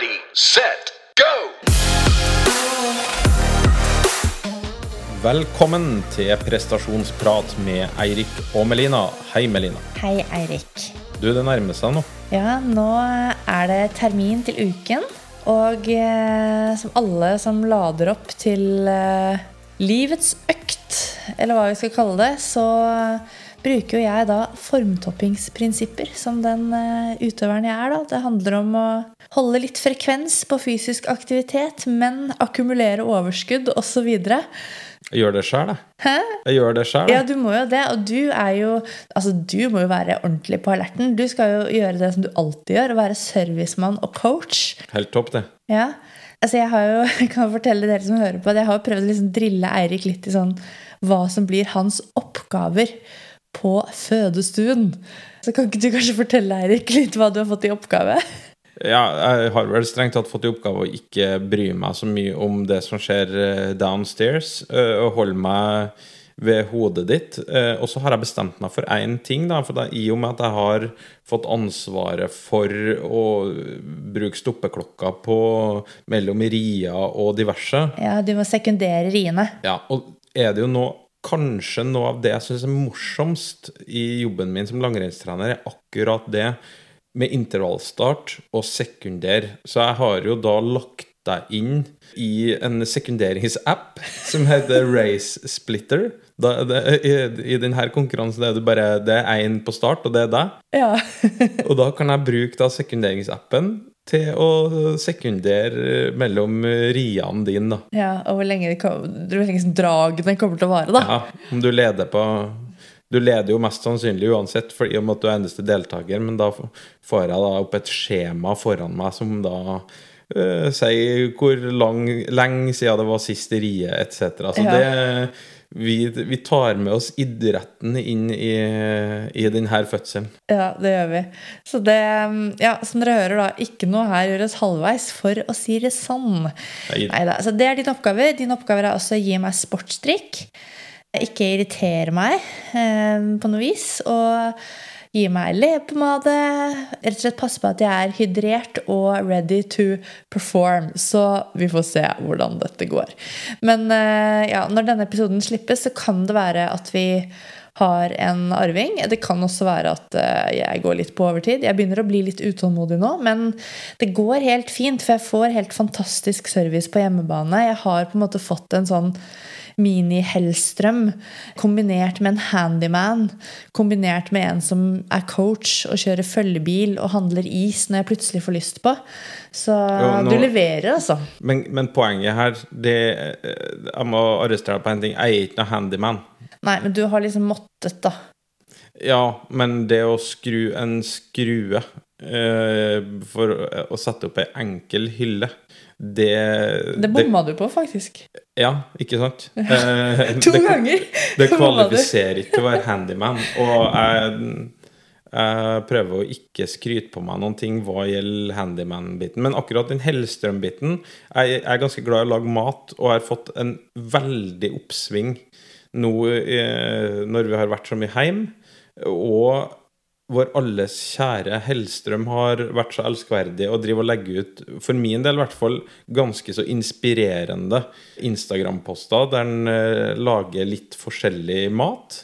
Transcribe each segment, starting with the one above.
Ready, set, go! Velkommen til prestasjonsprat med Eirik og Melina. Hei, Melina. Hei, Eirik. Du, det nærmer seg nå. Ja, nå er det termin til uken. Og eh, som alle som lader opp til eh, livets økt, eller hva vi skal kalle det, så bruker jo jeg da formtoppingsprinsipper som den eh, utøveren jeg er. da. Det handler om å holde litt frekvens på fysisk aktivitet, men akkumulere overskudd osv. Jeg gjør det sjøl, jeg. Hæ? Jeg gjør det sjøl. Ja, du må jo det. Og du er jo Altså, du må jo være ordentlig på alerten. Du skal jo gjøre det som du alltid gjør, å være servicemann og coach. Helt topp, det. Ja. Altså, jeg har jo, jeg kan fortelle dere som hører på, at jeg har jo prøvd å liksom drille Eirik litt i sånn hva som blir hans oppgaver på fødestuen. Så kan ikke du kanskje fortelle Eirik litt hva du har fått i oppgave? Ja, jeg har vel strengt tatt fått i oppgave å ikke bry meg så mye om det som skjer eh, downstairs, eh, og holde meg ved hodet ditt. Eh, Og så har jeg bestemt meg for én ting, da, for da, i og med at jeg har fått ansvaret for å bruke stoppeklokka på mellom Ria og diverse, Ja, du må sekundere riene. Ja, og er det jo nå Kanskje noe av det jeg syns er morsomst i jobben min som langrennstrener, er akkurat det med intervallstart og sekunder. Så jeg har jo da lagt deg inn i en sekunderingsapp som heter Race Splitter. Da, det, i, I denne konkurransen er det bare det er én på start, og det er deg. Ja. Og da kan jeg bruke da sekunderingsappen til å sekundere mellom riene dine, da. ja og hvor lenge, det hvor lenge dragene kommer til å vare, da. Ja, om du leder på Du leder jo mest sannsynlig uansett, fordi om at du er eneste deltaker, men da får jeg da opp et skjema foran meg som da eh, sier hvor lang, lenge siden det var sist rie, etc. Så Ja. det vi, vi tar med oss idretten inn i, i denne fødselen. Ja, det gjør vi. Så det, ja, som dere hører, da, ikke noe her gjøres halvveis, for å si det sånn. Nei. Neida, Så det er din oppgave. Din oppgave er også å gi meg sportsdrikk. Ikke irritere meg eh, på noe vis. Og gi meg leppepomade. Rett og slett passe på at jeg er hydrert og ready to perform. Så vi får se hvordan dette går. Men eh, ja, når denne episoden slippes, så kan det være at vi har en arving. Det kan også være at eh, jeg går litt på overtid. Jeg begynner å bli litt utålmodig nå, men det går helt fint, for jeg får helt fantastisk service på hjemmebane. Jeg har på en måte fått en sånn mini-Hellstrøm kombinert med en handyman, kombinert med en som er coach og kjører følgebil og handler is når jeg plutselig får lyst på. Så Jo, nå- du leverer, altså. Men, men poenget her det, eh, Jeg må arrestere deg på en ting. Jeg er ikke noe handyman. Nei, men du har liksom måttet, da. Ja, men det å skru en skrue for å sette opp ei enkel hylle, det Det bomma du på, faktisk. Ja, ikke sant? Eh, To det, ganger! Det kvalifiserer ikke til å være handyman. Og jeg, jeg prøver å ikke skryte på meg noen ting hva gjelder handyman-biten. Men akkurat den Hellstrøm-biten Jeg jeg er ganske glad i å lage mat, og har fått en veldig oppsving nå eh, når vi har vært så mye hjemme. Og vår alles kjære Hellstrøm har vært så elskverdig og driver og legger ut, for min del i hvert fall, ganske så inspirerende Instagram-poster der han eh, lager litt forskjellig mat.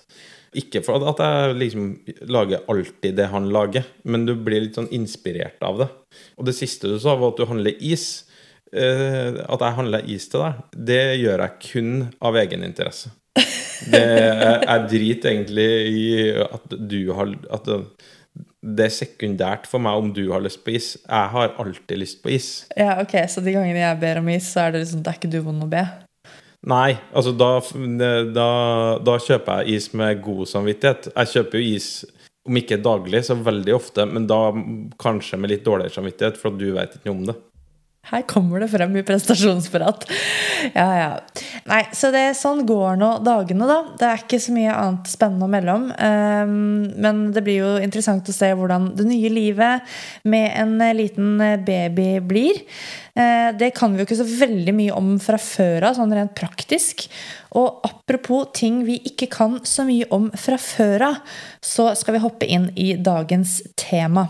Ikke for at jeg liksom lager alltid det han lager, men du blir litt sånn inspirert av det. Og det siste du sa, var at du handler is. Eh, at jeg handler is til deg, det gjør jeg kun av egeninteresse. Det, jeg, drit driter egentlig i at du har At det, er sekundært for meg om du har lyst på is. Jeg har alltid lyst på is. Ja, ok, Så de gangene jeg ber om is, så er det liksom, det er ikke du vond å be? Nei, altså da, da, da kjøper jeg is med god samvittighet. Jeg kjøper jo is om ikke daglig, så veldig ofte, men da kanskje med litt dårligere samvittighet, for du vet ikke noe om det. Her kommer det frem i prestasjonsprat. Ja, ja. Nei, så det, sånn går nå dagene, da. Det er ikke så mye annet spennende å melde om. Um, men det blir jo interessant å se hvordan det nye livet med en eh, liten eh, baby blir. Uh, det kan vi jo ikke så veldig mye om fra før av, sånn rent praktisk. Og apropos ting vi ikke kan så mye om fra før av, så skal vi hoppe inn i dagens tema.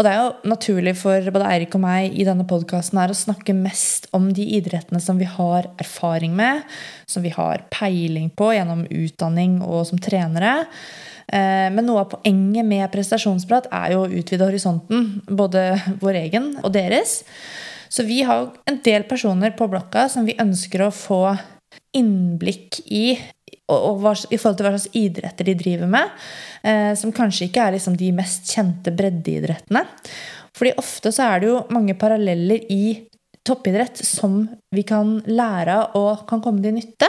Og det er jo naturlig for både Eirik og meg i denne podkasten å snakke mest om de idrettene som vi har erfaring med, som vi har peiling på gjennom utdanning og som trenere. Eh, men noe av poenget med prestasjonsprat er jo å utvide horisonten. Både vår egen og deres. Så vi har en del personer på blokka som vi ønsker å få innblikk i og, og, i forhold til hva slags idretter de driver med. Eh, som kanskje ikke er liksom de mest kjente breddeidrettene. Fordi ofte så er det jo mange paralleller i toppidrett som vi kan lære av og kan komme til nytte.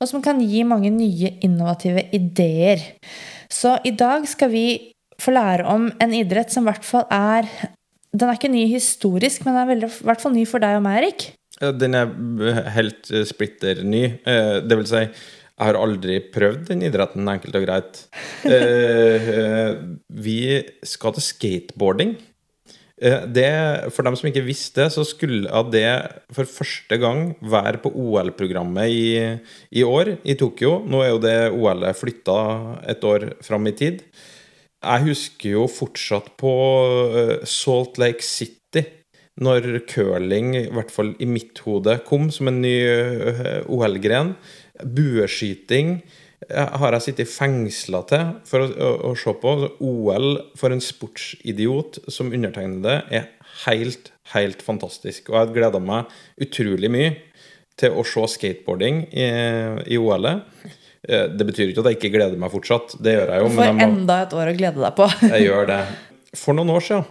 Og som kan gi mange nye innovative ideer. Så i dag skal vi få lære om en idrett som i hvert fall er Den er ikke ny historisk, men den er i hvert fall ny for deg og meg, Erik. Den er helt splitter ny. Eh, det vil si jeg har aldri prøvd den idretten, enkelt og greit. Eh, vi skal til skateboarding. Eh, det, for dem som ikke visste så skulle det for første gang være på OL-programmet i, i, år, i Tokyo. Nå er jo det OL-et flytta et år fram i tid. Jeg husker jo fortsatt på eh, Salt Lake City, når curling, i hvert fall i mitt hode, kom som en ny OL-gren. Bueskyting har jeg sittet fengsla til for å, å, å, se på. OL for en sportsidiot som undertegnede er helt, helt fantastisk. Og jeg gleda meg utrolig mye til å se skateboarding i, i OL-et. Eh, det betyr ikke at jeg ikke gleder meg fortsatt. Det gjør jeg jo. Du får må, enda et år å glede deg på. jeg gjør det. For noen år siden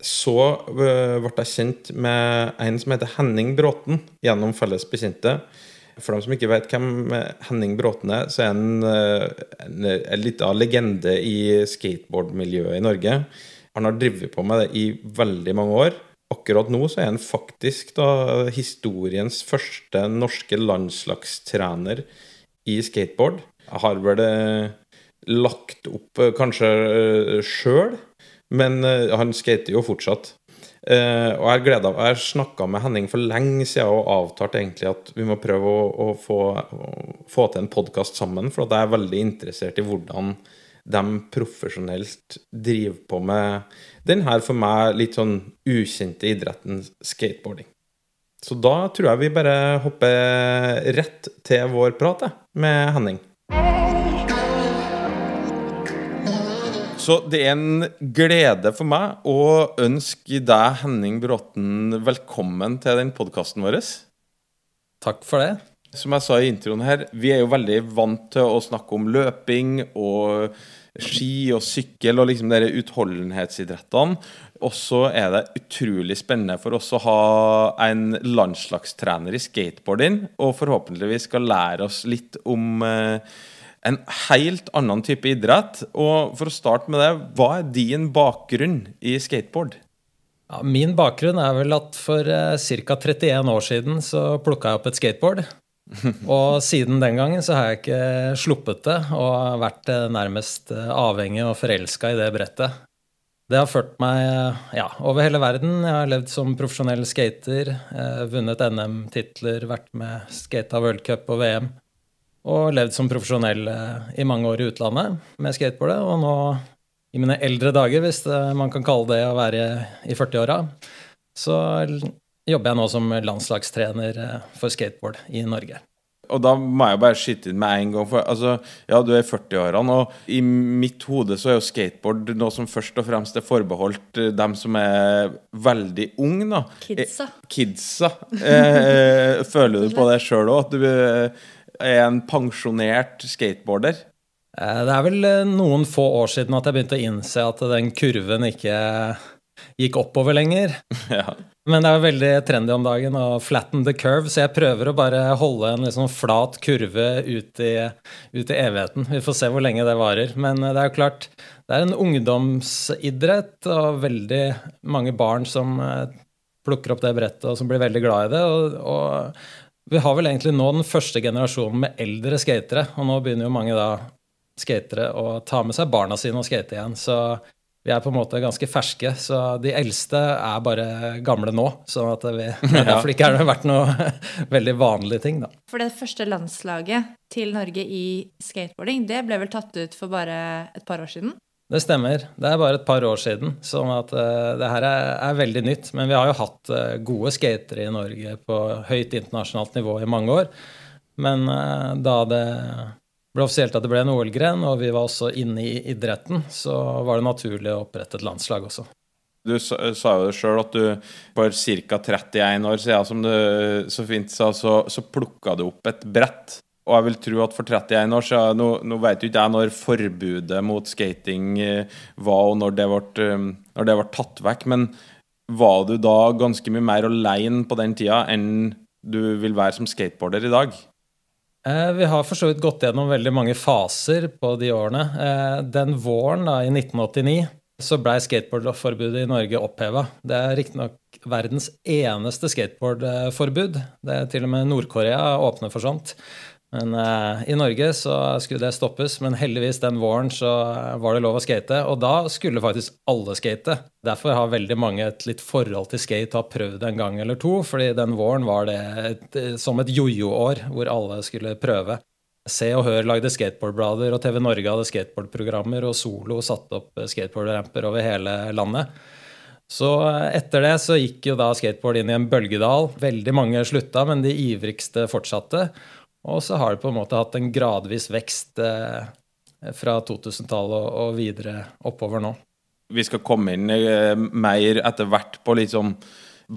så eh, ble jeg kjent med en som heter Henning Bråten, gjennom felles bekjente. For dem som ikke vet hvem Henning Bråten er, så er han en, en, en liten legende i skateboardmiljøet i Norge. Han har drevet på med det i veldig mange år. Akkurat nå så er han faktisk da historiens første norske landslagstrener i skateboard. Jeg har vel det lagt opp eh, kanskje eh, sjøl, men eh, han skater jo fortsatt. Uh, og Jeg gleda Jeg snakka med Henning for lenge siden og avtalt egentlig at vi må prøve å, å, få, å få, til en podkast sammen. For at jeg er veldig interessert i hvordan de profesjonelt driver på med den her for meg litt sånn ukjente idretten skateboarding. Så da tror jeg vi bare hopper rett til vår prat med Henning. Så det er en glede for meg å ønske deg, Henning Bråten, velkommen til den podkasten vår. Takk for det. Som jeg sa i introen her, vi er jo veldig vant til å snakke om løping og ski og sykkel og liksom de utholdenhetsidrettene. Og så er det utrolig spennende for oss å ha en landslagstrener i skateboarding, og forhåpentligvis skal lære oss litt om eh, en helt annen type idrett. Og for å starte med det, hva er din bakgrunn i skateboard? Ja, min bakgrunn er vel at for eh, ca. 31 år siden så plukka jeg opp et skateboard. og siden den gangen så har jeg ikke sluppet det og vært eh, nærmest eh, avhengig og forelska i det brettet. Det har ført meg ja, over hele verden. Jeg har levd som profesjonell skater, vunnet NM-titler, vært med skata World Cup og VM. Og levd som profesjonell eh, i mange år i utlandet med skateboardet. Og nå, i mine eldre dager, hvis man kan kalle det å være i 40-åra, så jobber jeg nå som landslagstrener eh, for skateboard i Norge. Og da må jeg bare skyte inn med en gang. For altså, ja, du er i 40-årene, og i mitt hode så er jo skateboard noe som først og fremst er forbeholdt eh, dem som er veldig unge. da. Kidsa. Kidsa. Eh, føler du på det sjøl òg? At du er en pensjonert skateboarder? Eh, det er vel eh, noen få år siden at jeg begynte å innse at den kurven ikke gikk oppover lenger. Ja. Men det er jo veldig trendy om dagen å flatten the curve, så jeg prøver å bare holde en liksom flat kurve ut i, ut i, evigheten. Vi får se hvor lenge det varer. Men eh, det er jo klart, det er en ungdomsidrett og veldig mange barn som plukker opp det brettet og som blir veldig glad i det. og, og vi har vel egentlig nå den første generasjonen med eldre skatere. Og nå begynner jo mange da skatere å ta med seg barna sine og skate igjen. Så vi er på en måte ganske ferske. Så de eldste er bare gamle nå. Sånn at vi ja. derfor ikke har det vært noe veldig vanlig ting, da. For det første landslaget til Norge i skateboarding, det ble vel tatt ut for bare et par år siden? Det stemmer. Det er bare et par år siden. sånn at uh, det her er, er, veldig nytt. Men vi har jo hatt uh, gode skatere i Norge på høyt internasjonalt nivå i mange år. Men uh, da det ble offisielt at det ble en OL-gren, og vi var også inne i idretten, så var det naturlig å opprette et landslag også. Du sa, jo det sjøl at du for ca. 31 år siden, som du så fint sa, så, så plukka du opp et brett og jeg vil tro at for 31 år siden Nå, nå vet jo ikke jeg når forbudet mot skating eh, var, og når det, ble, eh, når det ble tatt vekk, men var du da ganske mye mer aleine på den tida enn du vil være som skateboarder i dag? Eh, vi har for så vidt gått gjennom veldig mange faser på de årene. Den våren da, i 1989 så blei skateboardforbudet i Norge oppheva. Det er riktignok verdens eneste skateboardforbud. Det er til og med Nord-Korea åpner for sånt. Men uh, i Norge så skulle det stoppes, men heldigvis den våren så var det lov å skate. Og da skulle faktisk alle skate. Derfor har veldig mange et litt forhold til skate har prøvd en gang eller to. fordi den våren var det et, som et jojo-år hvor alle skulle prøve. Se og Hør lagde skateboardblader, og TV Norge hadde skateboardprogrammer, og Solo satte opp skateboardramper over hele landet. Så eh, etter det så gikk jo da skateboard inn i en bølgedal. Veldig mange slutta, men de ivrigste fortsatte. Og så har det på en måte hatt en gradvis vekst eh, fra 2000-tallet og, videre oppover nå. Vi skal komme inn eh, mer etter hvert på liksom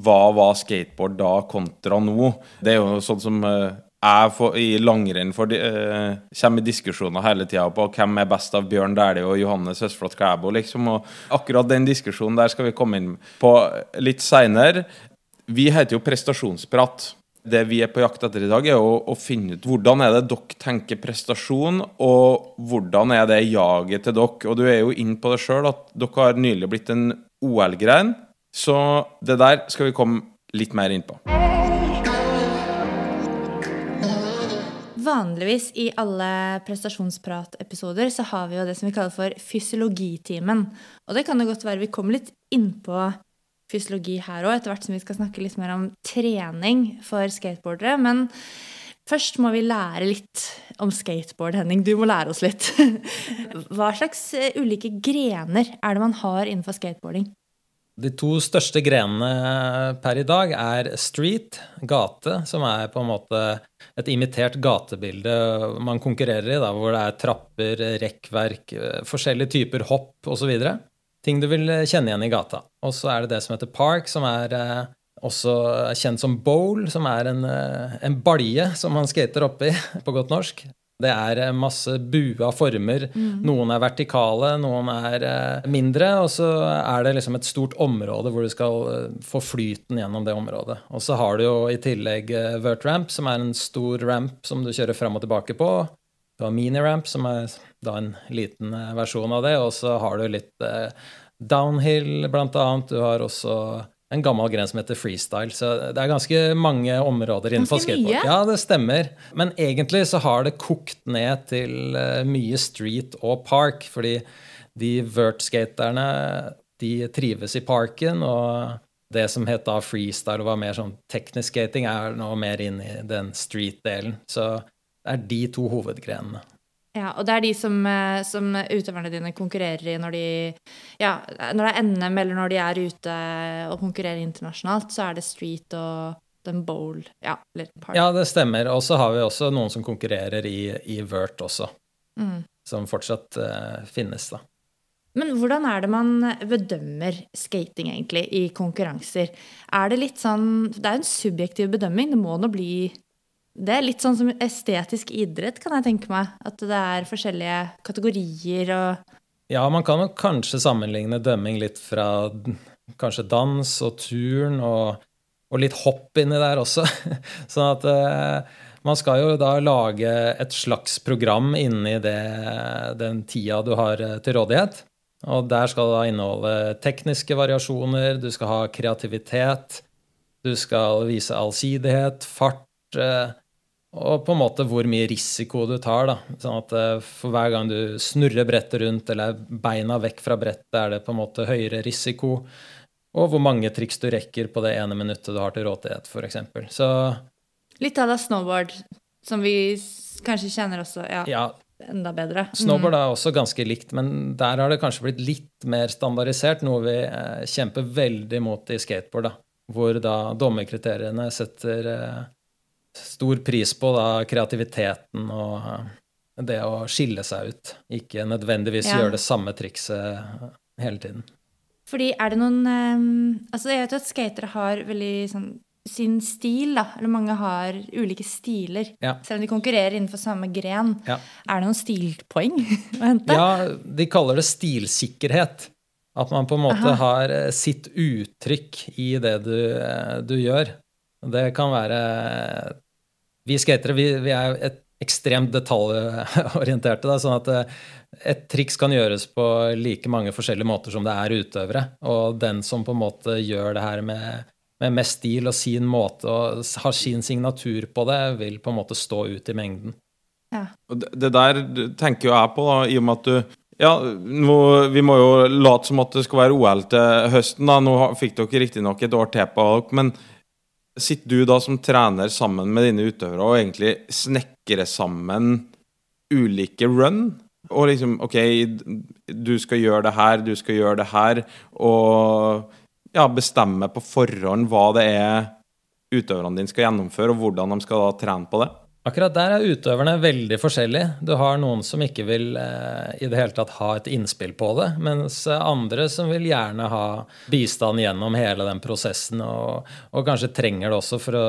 hva var skateboard da kontra nå. Det er jo sånn som eh, jeg for, i langrenn for, eh, kommer i diskusjoner hele tida på hvem er best av Bjørn Dæhlie og Johannes Høsflot Klæbo, liksom. Og akkurat den diskusjonen der skal vi komme inn på litt seinere. Vi heter jo Prestasjonsprat. Det vi er på jakt etter i dag, er å, å, finne ut hvordan er det dere tenker prestasjon, og hvordan er det jaget til dere. Og du er jo inne på det sjøl at dere har nylig blitt en OL-grein, så det der skal vi komme litt mer inn på. Vanligvis i alle prestasjonsprat-episoder så har vi jo det som vi kaller for fysiologitimen. Og det kan det godt være vi kommer litt innpå fysiologi her òg, etter hvert som vi skal snakke litt mer om trening for skateboardere. Men først må vi lære litt om skateboard, Henning. Du må lære oss litt. Hva slags eh, ulike grener er det man har innenfor skateboarding? De to største grenene per i dag er street, gate, som er på en måte et imitert gatebilde man konkurrerer i, da, hvor det er trapper, rekkverk, eh, forskjellige typer hopp osv ting du vil eh, kjenne igjen i gata. Og så er det det som heter park, som er eh, også kjent som bowl, som er en, eh, en balje som man skater oppi, på godt norsk. Det er masse bua former. Mm. Noen er vertikale, noen er mindre. Og så er det liksom et stort område hvor du skal få flyten gjennom det området. Og så har du jo i tillegg vert ramp, som er en stor ramp som du kjører fram og tilbake på. Du har mini-ramp, som er da en liten eh, versjon av det. Og så har du litt eh, downhill, blant annet. Du har også en gammel gren som heter freestyle. Så det er ganske mange områder innenfor skateboard. Mye. Ja, det stemmer. Men egentlig så har det kokt ned til uh, mye street og park. Fordi de vert-skaterne de trives i parken. og det som het da freestyle og var mer sånn teknisk skating, er nå mer inn i den street-delen. Så det er de to hovedgrenene. Ja, og det er de som, eh, som, utøverne dine konkurrerer i når de Ja, når det er NM eller når de er ute og konkurrerer internasjonalt, så er det street og den bowl Ja. Ja, det stemmer. Og så har vi også noen som konkurrerer i, i vert også. Mm. Som fortsatt uh, finnes, da. Men hvordan er det man bedømmer skating, egentlig, i konkurranser? Er det litt sånn Det er en subjektiv bedømming. Det må nå bli det er litt sånn som estetisk idrett, kan jeg tenke meg. At det er forskjellige kategorier og Ja, man kan nok kanskje sammenligne dømming litt fra kanskje dans og turn og, og litt hopp inni der også. sånn at eh, man skal jo da lage et slags program inni det, den tida du har eh, til rådighet. Og der skal det da inneholde tekniske variasjoner, du skal ha kreativitet, du skal vise allsidighet, fart. Eh, og på en måte hvor mye risiko du tar. da, sånn at eh, For hver gang du snurrer brettet rundt eller beina vekk fra brettet, er det på en måte høyere risiko. Og hvor mange triks du rekker på det ene minuttet du har til rådighet, f.eks. Så Litt av det snowboard, som vi kanskje kjenner også. Ja. ja, enda bedre. Snowboard er også ganske likt, men der har det kanskje blitt litt mer standardisert, noe vi eh, kjemper veldig mot i skateboard, da. Hvor da dommerkriteriene setter eh, stor pris på da kreativiteten og eh, det å skille seg ut. Ikke nødvendigvis ja. gjøre det samme trikset hele tiden. Fordi er det noen um, Altså, jeg vet jo at skatere har veldig sånn sin stil, da. Eller mange har ulike stiler. Ja. Selv om de konkurrerer innenfor samme gren. Ja. Er det noen stilpoeng å hente? Ja, de kaller det stilsikkerhet. At man på en måte Aha. har eh, sitt uttrykk i det du, du gjør. Det kan være Vi skatere vi, vi er et ekstremt detaljorienterte. Da, sånn at eh, et triks kan gjøres på like mange forskjellige måter som det er utøvere. Og den som på en måte gjør det her med med mest stil og sin måte og har sin signatur på det, vil på en måte stå ut i mengden. Ja. Det, det der tenker jo jeg på, da, i og med at du ja, nå, Vi må jo late som at det skal være OL til høsten. da, Nå fikk dere riktignok et år til på dere, men sitter du da som trener sammen med dine utøvere og egentlig snekrer sammen ulike run? Og liksom OK, du skal gjøre det her, du skal gjøre det her, og ja, bestemme på forhånd hva det er utøverne dine skal gjennomføre, og hvordan de skal da trene på det? Akkurat der er utøverne veldig forskjellige. Du har noen som ikke vil eh, i det hele tatt ha et innspill på det, mens andre som vil gjerne ha bistand gjennom hele den prosessen, og, og kanskje trenger det også for å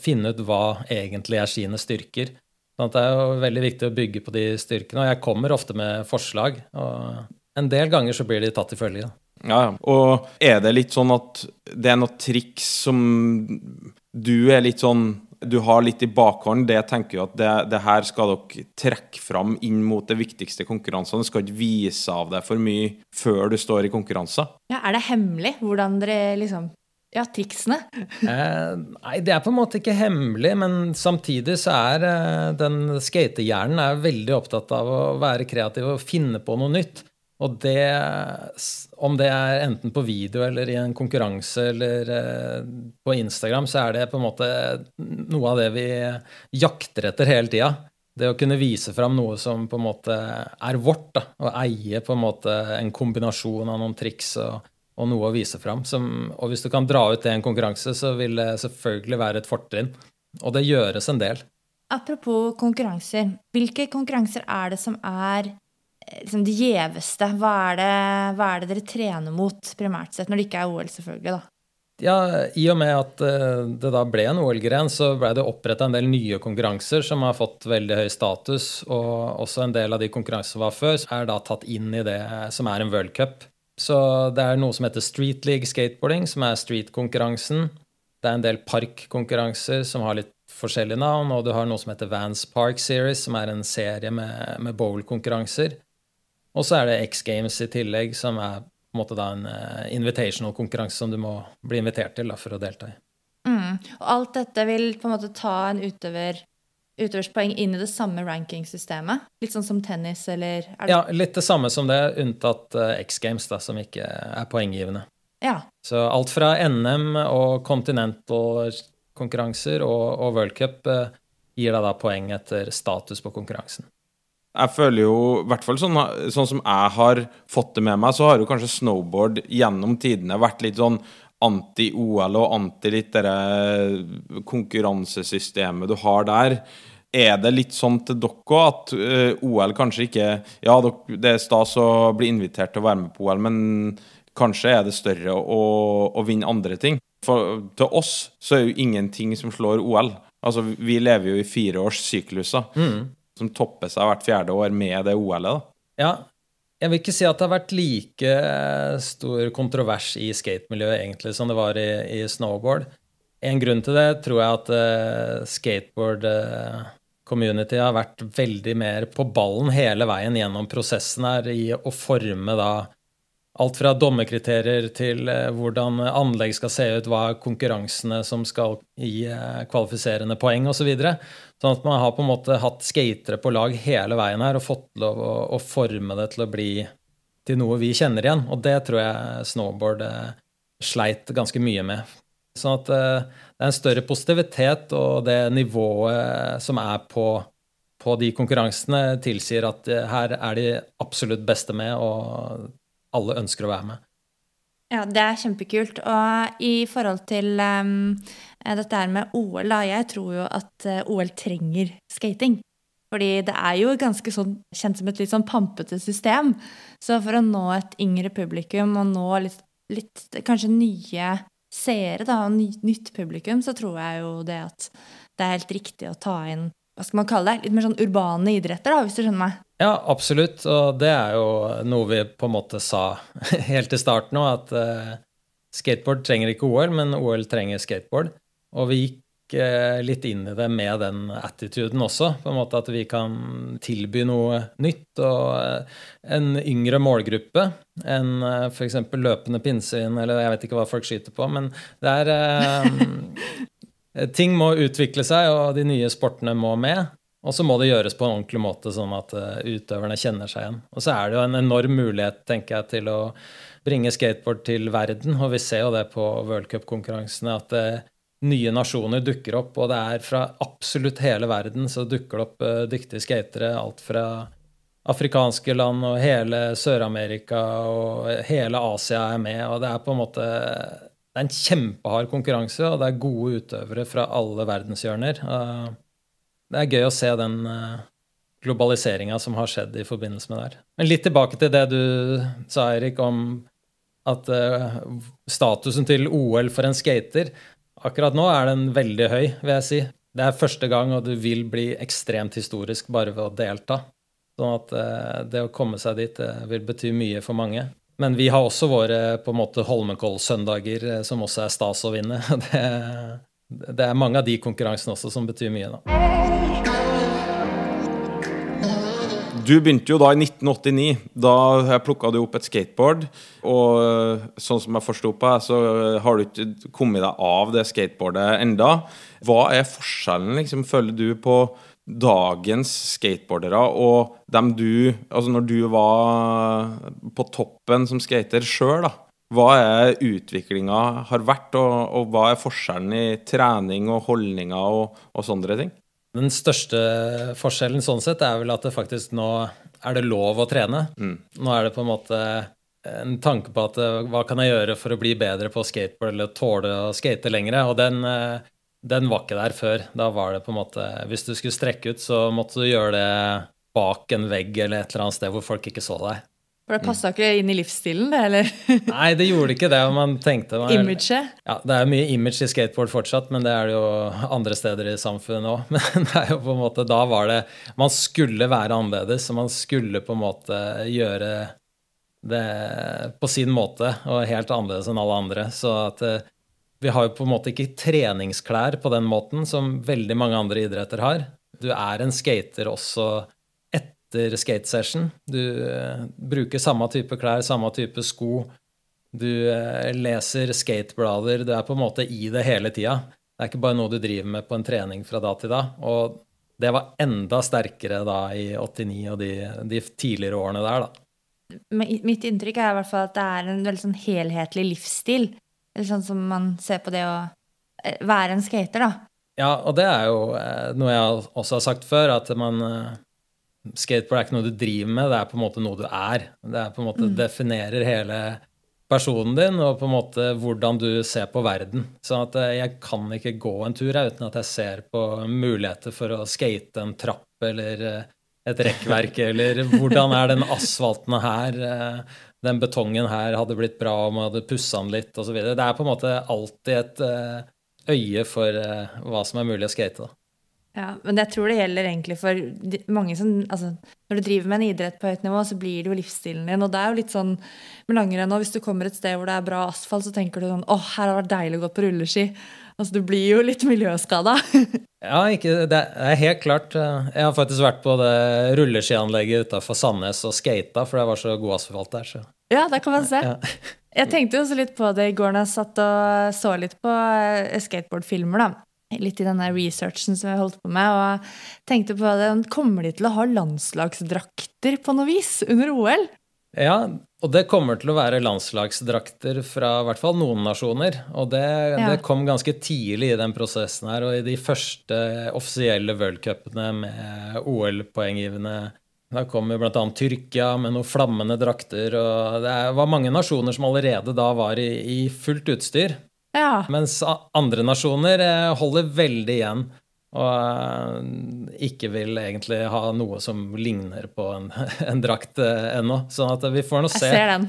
finne ut hva egentlig er sine styrker. Sånn det er jo veldig viktig å bygge på de styrkene, og jeg kommer ofte med forslag. og En del ganger så blir de tatt til følge. Ja, Og er det litt sånn at det er noe triks som du er litt sånn du har litt i bakhånd, det tenker jo at det, det, her skal dere trekke fram inn mot det viktigste konkurransene. Du skal ikke vise av deg for mye før du står i konkurranser. Ja, Er det hemmelig hvordan dere liksom ja, triksene? eh, nei, det er på en måte ikke hemmelig, men samtidig så er eh, den skatehjernen veldig opptatt av å være kreativ og finne på noe nytt. Og det, om det er enten på video eller i en konkurranse eller eh, på Instagram, så er det på en måte noe av det vi jakter etter hele tida. Det å kunne vise fram noe som på en måte er vårt, da, og eie på en måte en kombinasjon av noen triks og, og noe å vise fram. Som, og hvis du kan dra ut det i en konkurranse, så vil det selvfølgelig være et fortrinn. Og det gjøres en del. Apropos konkurranser. Hvilke konkurranser er det som er liksom det gjeveste? Hva hva er det dere trener mot primært sett, når det ikke er OL, selvfølgelig? da? Ja, I og med at eh, det da ble en OL-gren, så ble det oppretta en del nye konkurranser som har fått veldig høy status. Og også en del av de konkurransene som var før, er da tatt inn i det som er en World Cup. Så det er noe som heter Street League Skateboarding, som er street-konkurransen. Det er en del parkkonkurranser som har litt forskjellige navn, og du har noe som heter Vans Park Series, som er en serie med, med bowl-konkurranser. Og så er det X Games i tillegg, som er på en måte da en uh, invitational konkurranse som du må bli invitert til da, for å delta i. Mm. Og alt dette vil på en måte ta en utøver utøverspoeng inn i det samme rankingsystemet? Litt sånn som tennis, eller Ja, litt det samme som det, unntatt uh, X Games, da, som ikke er poenggivende. Ja. Så alt fra NM og continental-konkurranser og, og World Cup uh, gir deg da poeng etter status på konkurransen. Jeg føler jo, i hvert fall sånn, sånn, som jeg har fått det med meg, så har jo kanskje snowboard gjennom tidene vært litt sånn anti-OL og anti litt det konkurransesystemet du har der. Er det litt sånn til dere at uh, eh, OL kanskje ikke Ja, det er stas å bli invitert til å være med på OL, men kanskje er det større å, å vinne andre ting? For til oss så er jo ingenting som slår OL. Altså, vi lever jo i fireårssykluser. Mm som topper seg hvert fjerde år med det OL-et. Ja, jeg vil ikke si at det har vært like eh, stor kontrovers i skatemiljøet egentlig som det var i, i snowboard. En grunn til det tror jeg at uh, skateboard uh, community har vært veldig mer på ballen hele veien gjennom prosessen her i å forme da Alt fra dommerkriterier til eh, hvordan anlegg skal se ut, hva er konkurransene som skal gi eh, kvalifiserende poeng osv. Så videre. sånn at man har på en måte hatt skatere på lag hele veien her og fått lov å, å, forme det til å bli til noe vi kjenner igjen. Og det tror jeg snowboard eh, sleit ganske mye med. Sånn at det er en større positivitet og det nivået som er på, på de konkurransene tilsier at her er de absolutt beste med, og alle ønsker å være med. Ja, det er kjempekult. Og i forhold til um, dette her med OL, da, jeg tror jo at uh, OL trenger skating. Fordi det er jo ganske sånn, kjent som et litt sånn pampete system. Så for å nå et yngre publikum og nå litt, litt kanskje nye seere, da, og nytt publikum, så tror jeg jo det at det er helt riktig å ta inn hva skal man kalle det, litt mer sånn urbane idretter, da, hvis du skjønner meg? Ja, absolutt. Og det er jo noe vi på en måte sa helt til starten òg, at uh, skateboard trenger ikke OL, men OL trenger skateboard. Og vi gikk uh, litt inn i det med den attituden også, på en måte at vi kan tilby noe nytt. Og uh, en yngre målgruppe enn uh, f.eks. løpende pinnsvin, eller jeg vet ikke hva folk skyter på, men det er Ting må utvikle seg, og de nye sportene må med. Og så må det gjøres på en ordentlig måte, sånn at eh, utøverne kjenner seg igjen. Og så er det jo en enorm mulighet, tenker jeg, til å bringe skateboard til verden. Og vi ser jo det på worldcupkonkurransene, at det, nye nasjoner dukker opp. Og det er fra absolutt hele verden så dukker det opp dyktige skatere. Alt fra afrikanske land og hele Sør-Amerika og hele Asia er med. Og det er på en måte det er en kjempehard konkurranse, og det er gode utøvere fra alle verdenshjørner. Uh, det er gøy å se den uh, globaliseringa som har skjedd i forbindelse med det her. Men litt tilbake til det du sa, Erik, om at uh, statusen til OL for en skater Akkurat nå er den veldig høy, vil jeg si. Det er første gang, og du vil bli ekstremt historisk bare ved å delta. Sånn at det å komme seg dit vil bety mye for mange. Men vi har også våre på en måte Holmenkoll-søndager som også er stas å vinne. Det, det er mange av de konkurransene også som betyr mye, da. Du begynte jo da i 1989. Da plukka du opp et skateboard. Og sånn som jeg forsto på så har du ikke kommet deg av det skateboardet enda. Hva er forskjellen, liksom, føler du, på dagens skateboardere og dem du Altså når du var på toppen som skater sjøl, da. Hva er utviklinga har vært, og, og, hva er forskjellen i trening og holdninger og, og sånne ting? Den største forskjellen sånn sett er vel at det faktisk nå er det lov å trene. Mm. Nå er det på en måte en tanke på at hva kan jeg gjøre for å bli bedre på skateboard eller tåle å skate lengre? Og den, den var ikke der før. Da var det på en måte Hvis du skulle strekke ut, så måtte du gjøre det bak en vegg eller et eller annet sted hvor folk ikke så deg. For det passa ikke inn i livsstilen, det, eller? Nei, det gjorde ikke det. man tenkte... Imaget? Ja, det er mye image i skateboard fortsatt, men det er det jo andre steder i samfunnet òg. Men det er jo på en måte, da var det Man skulle være annerledes, og man skulle på en måte gjøre det på sin måte og helt annerledes enn alle andre. Så at eh, vi har jo på en måte ikke treningsklær på den måten som veldig mange andre idretter har. Du er en skater også etter skatesession. Du uh, bruker samme type klær, samme type sko. Du uh, leser skateblader. Du er på en måte i det hele tida. Det er ikke bare noe du driver med på en trening fra da til da. Og det var enda sterkere da i 89 og de, de tidligere årene der, da. Mitt inntrykk er i hvert fall at det er en veldig sånn helhetlig livsstil. Eller sånn som man ser på det å eh, være en skater, da. Ja, og det er jo noe jeg også har sagt før, at man Skateboard er ikke noe du driver med, det er på en måte noe du er. Det er på en måte mm. definerer hele personen din og på en måte hvordan du ser på verden. Sånn at eh, jeg kan ikke gå en tur uten at jeg ser på muligheter for å skate en trapp eller eh, et rekkverk, eller hvordan er den asfalten her? Eh, den betongen her hadde blitt bra om man hadde pussa den litt, osv. Det er på en måte alltid et øye for hva som er mulig å skate. da. Ja, men jeg tror det gjelder egentlig for mange som altså, Når du driver med en idrett på høyt nivå, så blir det jo livsstilen din. Og det er jo litt sånn med langrenn òg. Hvis du kommer et sted hvor det er bra asfalt, så tenker du sånn Å, her har det vært deilig å gå på rulleski. Altså, du blir jo litt miljøskada. ja, ikke, det er helt klart. Eh, jeg har faktisk vært på det rulleskianlegget utafor Sandnes og skata, for det var så god asfalt der. Så. Ja, der kan man se. Ja. Jeg tenkte jo også litt på det i går når jeg satt og så litt på eh, skateboardfilmer. da litt i denne researchen som jeg holdt på med, og tenkte på det. Kommer de til å ha landslagsdrakter på noe vis under OL? Ja, Og det kommer til å være landslagsdrakter fra i hvert fall noen nasjoner. Og det, ja. det kom ganske tidlig i den prosessen her, og i de første offisielle worldcupene med OL-poenggivende da kom jo bl.a. Tyrkia med noen flammende drakter. og Det var mange nasjoner som allerede da var i, i fullt utstyr. Ja. Mens andre nasjoner eh, holder veldig igjen. Og eh, ikke vil egentlig ha noe som ligner på en, en drakt eh, ennå. Sånn at vi får nå se. Jeg ser den.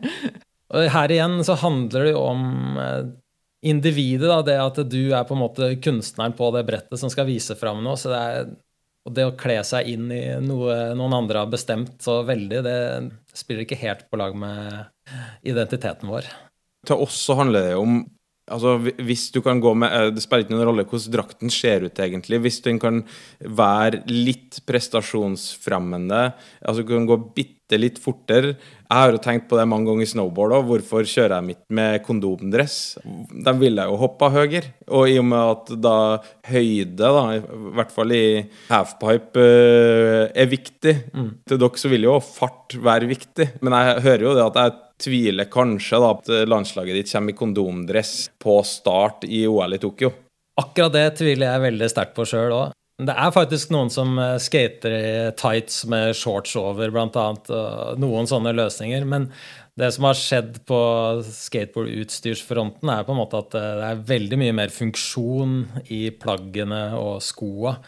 og her igjen så handler det jo om individet, da. Det at du er på en måte kunstneren på det brettet som skal vise fram noe. Så det er, og det å kle seg inn i noe noen andre har bestemt så veldig, det spiller ikke helt på lag med identiteten vår. Til oss så handler det om Altså, hvis du kan gå med eh, Det spiller ikke noen rolle hvordan drakten ser ut, egentlig. Hvis den kan være litt prestasjonsfremmende, altså du kan gå bitte litt fortere Jeg har jo tenkt på det mange ganger i snowboard òg. Hvorfor kjører jeg midt med kondomdress? De ville jo hoppa høyere. Og i og med at da høyde, da, i hvert fall i halfpipe, eh, er viktig mm. Til dere så vil jo fart være viktig. Men jeg hører jo det at jeg tviler kanskje da at landslaget ditt kommer i kondomdress på start i OL i Tokyo. Akkurat det tviler jeg veldig sterkt på sjøl òg. Det er faktisk noen som eh, skater i tights med shorts over, annet. Noen sånne løsninger. Men det som har skjedd på skateboardutstyrsfronten, er på en måte at eh, det er veldig mye mer funksjon i plaggene og skoa.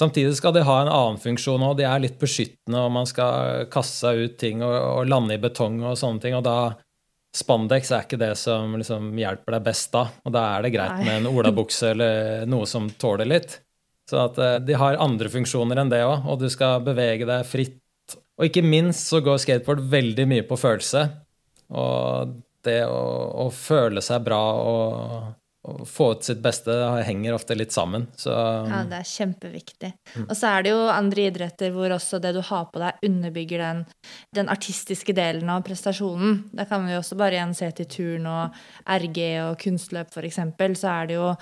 Samtidig skal de ha en annen funksjon òg. De er litt beskyttende, og man skal kaste seg ut ting og, og, lande i betong og sånne ting. Og da Spandex er ikke det som liksom hjelper deg best da. Og da er det greit Nei. med en olabukse eller noe som tåler litt. Så at uh, de har andre funksjoner enn det òg, og du skal bevege deg fritt. Og ikke minst så går skateboard veldig mye på følelse. Og det å, å føle seg bra og å få ut sitt beste henger ofte litt sammen. Så, ja, det er kjempeviktig. Mm. Og så er det jo andre idretter hvor også det du har på deg, underbygger den, den artistiske delen av prestasjonen. Da kan vi også bare igjen se til turn og RG og kunstløp, f.eks. Så er det jo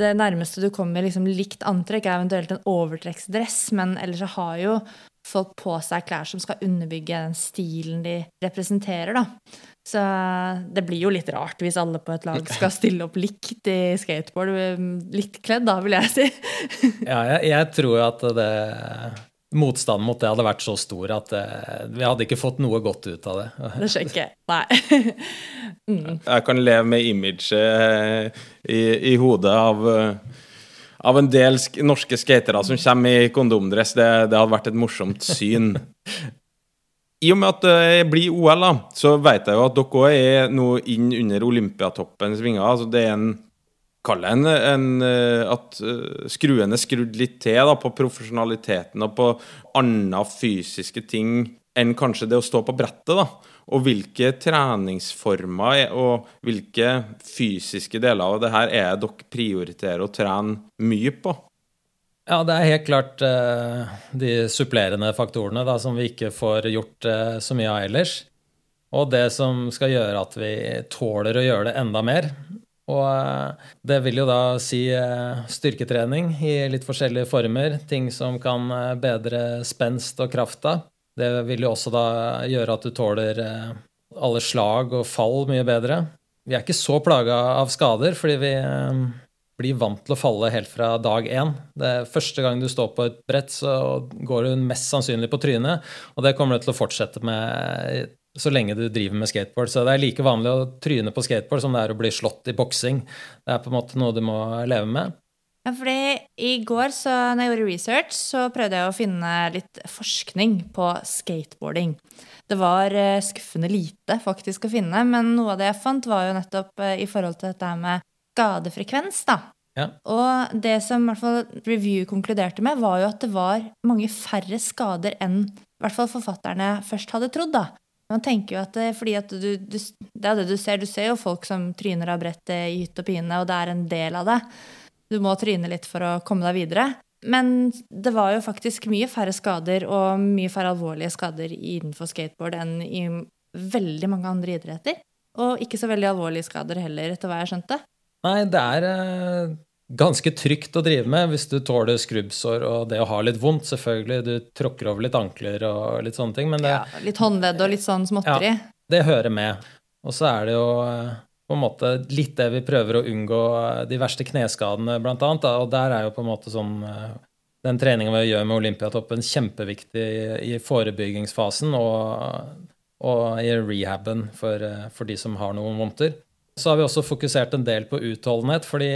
det nærmeste du kommer liksom likt antrekk, er eventuelt en overtrekksdress, men ellers så har jo folk på seg klær som skal underbygge den stilen de representerer, da. Så det blir jo litt rart hvis alle på et lag skal stille opp likt i skateboard. Litt kledd, da, vil jeg si. ja, jeg, jeg tror at det motstanden mot det hadde vært så stor at eh, vi hadde ikke fått noe godt ut av det. Det skjer ikke. Nei. mm. Jeg kan leve med imaget eh, i, i hodet av, eh, av en del norske skatere som kommer i kondomdress. Det, det hadde vært et morsomt syn. I og med at det blir OL, da, så vet jeg jo at dere òg er noe inn under Olympiatoppens vinger. Altså det er en Kall det en, en, eh, at eh, skruen er skrudd litt til da, på profesjonaliteten og på andre fysiske ting enn kanskje det å stå på brettet. da. Og hvilke treningsformer og hvilke fysiske deler av det her er dere prioriterer å trene mye på? Ja, det er helt klart uh, de supplerende faktorene da, som vi ikke får gjort uh, så mye av ellers. Og det som skal gjøre at vi tåler å gjøre det enda mer. Og uh, det vil jo da si styrketrening i litt forskjellige former. Ting som kan bedre spenst og krafta. Det vil jo også da gjøre at du tåler alle slag og fall mye bedre. Vi er ikke så plaga av skader, fordi vi blir vant til å falle helt fra dag én. Det Første gang du står på et brett, så går du mest sannsynlig på trynet. Og det kommer du til å fortsette med så lenge du driver med skateboard. Så det er like vanlig å tryne på skateboard som det er å bli slått i boksing. Det er på en måte noe du må leve med. Ja, fordi I går så, når jeg gjorde research, så prøvde jeg å finne litt forskning på skateboarding. Det var eh, skuffende lite faktisk å finne, men noe av det jeg fant, var jo nettopp eh, i forhold til dette med skadefrekvens, da. Ja. Og det som i hvert fall review konkluderte med, var jo at det var mange færre skader enn i hvert fall forfatterne først hadde trodd. da. Man tenker jo at det, fordi at du, du, Det er det du ser. Du ser jo folk som tryner av brettet i hytt og pine, og det er en del av det. Du må tryne litt for å komme deg videre. Men det var jo faktisk mye færre skader og mye færre alvorlige skader innenfor skateboard enn i veldig mange andre idretter. Og ikke så veldig alvorlige skader heller, etter hva jeg skjønte. Nei, det er, eh, ganske trygt å drive med hvis du tåler skrubbsår og det å ha litt vondt. Selvfølgelig, du tråkker over litt ankler og litt sånne ting. Men det, ja, litt håndledd og litt sånn småtteri. Ja, det hører med. Og så er det jo eh, på en måte litt det vi prøver å unngå, eh, de verste kneskadene, blant annet. Og der er jo på en måte sånn Den treninga vi gjør med Olympiatoppen, kjempeviktig i forebyggingsfasen og, og i rehaben for, for de som har noen vondter. Så har vi også fokusert en del på utholdenhet, fordi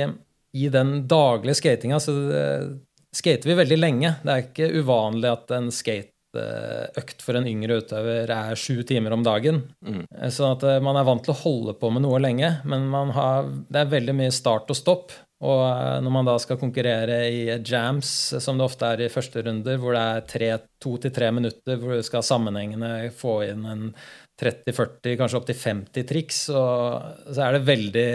i den daglige skatinga så uh, skater vi veldig lenge. Det er ikke uvanlig at en skateøkt for en yngre utøver er sju timer om dagen. Mm. Sånn at uh, man er vant til å holde på med noe lenge, men har, det er veldig mye start og stopp. Og når man da skal konkurrere i jams, som det ofte er i første runder, hvor det er to til tre minutter hvor du skal sammenhengende få inn en 30-40, kanskje opptil 50 triks, og så er det veldig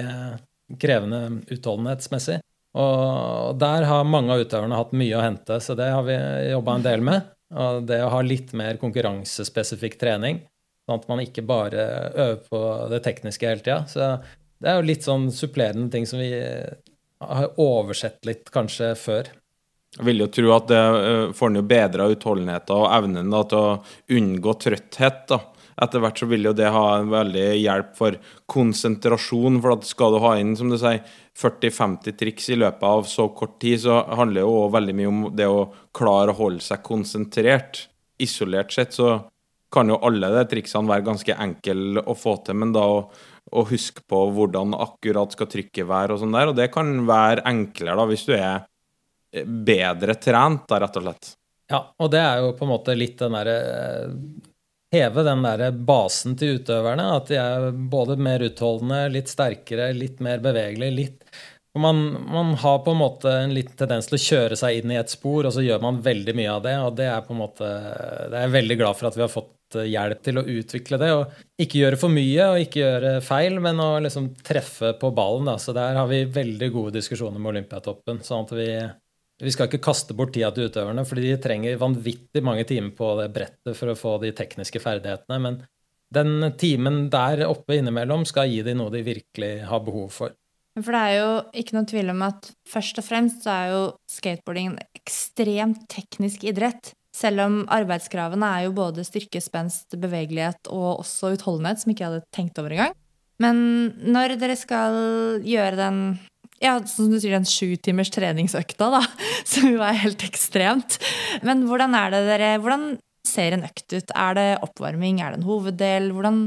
krevende utholdenhetsmessig. Og der har mange av utøverne hatt mye å hente, så det har vi jobba en del med. Og det å ha litt mer konkurransespesifikk trening, sånn at man ikke bare øver på det tekniske hele tida. Så det er jo litt sånn supplerende ting som vi har oversett litt kanskje før. Jeg vil jo tro at det eh, får jo bedra utholdenheten og evnen da, til å unngå trøtthet. da etter hvert så vil jo det ha en veldig hjelp for konsentrasjon. For at skal du ha inn som du sier, 40-50 triks i løpet av så kort tid, så handler det jo òg veldig mye om det å klare å holde seg konsentrert. Isolert sett så kan jo alle de triksene være ganske enkle å få til, men da å, å huske på hvordan akkurat skal trykket være og sånn der, og det kan være enklere da hvis du er bedre trent, da, rett og slett. Ja, og det er jo på en måte litt den derre heve den der basen til utøverne. At de er både mer utholdende, litt sterkere, litt mer bevegelige. litt man, man, har på en måte en liten tendens til å kjøre seg inn i et spor, og så gjør man veldig mye av det. Og det er på en måte, det er jeg veldig glad for at vi har fått hjelp til å utvikle det. Og ikke gjøre for mye og ikke gjøre feil, men å liksom treffe på ballen. Da. Så der har vi veldig gode diskusjoner med Olympiatoppen. sånn at vi vi skal ikke kaste bort tida til utøverne, fordi de trenger vanvittig mange timer på det brettet for å få de tekniske ferdighetene. Men den timen der oppe innimellom skal gi dem noe de virkelig har behov for. For det er jo ikke noen tvil om at først og fremst så er jo skateboarding en ekstremt teknisk idrett. Selv om arbeidskravene er jo både styrkespenst, bevegelighet og også utholdenhet, som ikke jeg hadde tenkt over engang. Men når dere skal gjøre den ja, som du sier, den sjutimers treningsøkta, da, som jo er helt ekstremt. Men hvordan er det dere Hvordan ser en økt ut? Er det oppvarming? Er det en hoveddel? Hvordan,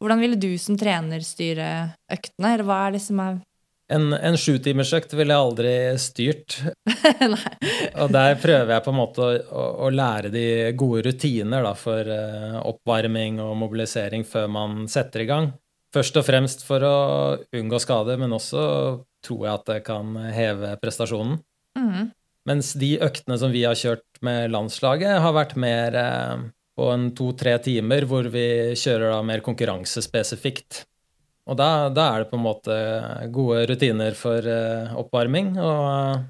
hvordan ville du som trener styre øktene? Eller hva er liksom en, en sjutimersøkt ville jeg aldri styrt. og der prøver jeg på en måte å, å, å lære de gode rutiner da, for uh, oppvarming og mobilisering før man setter i gang. Først og fremst for å unngå skade, men også tror jeg at det kan heve prestasjonen. Mm. Mens de øktene som vi har kjørt med landslaget, har vært mer eh, på en to-tre timer, hvor vi kjører da mer konkurransespesifikt. Og da, da, er det på en måte gode rutiner for eh, oppvarming og,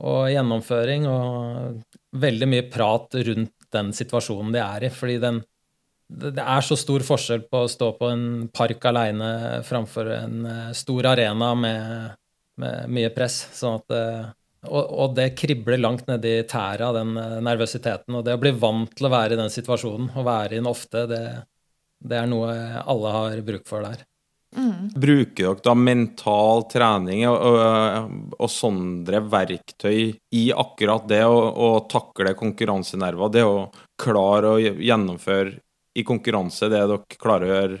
og, gjennomføring, og veldig mye prat rundt den situasjonen de er i. Fordi den, det er så stor forskjell på å stå på en park aleine framfor en eh, stor arena med med mye press. sånn at eh, og, og, det kribler langt nedi tæra, den eh, nervøsiteten. Og det å bli vant til å være i den situasjonen, og være i den ofte, det, det er noe alle har bruk for der. Mm. Bruker dere da mental trening og, og, og sånne verktøy i akkurat det å, å takle konkurransenerver? Det å klare å gjennomføre i konkurranse det dere klarer å gjøre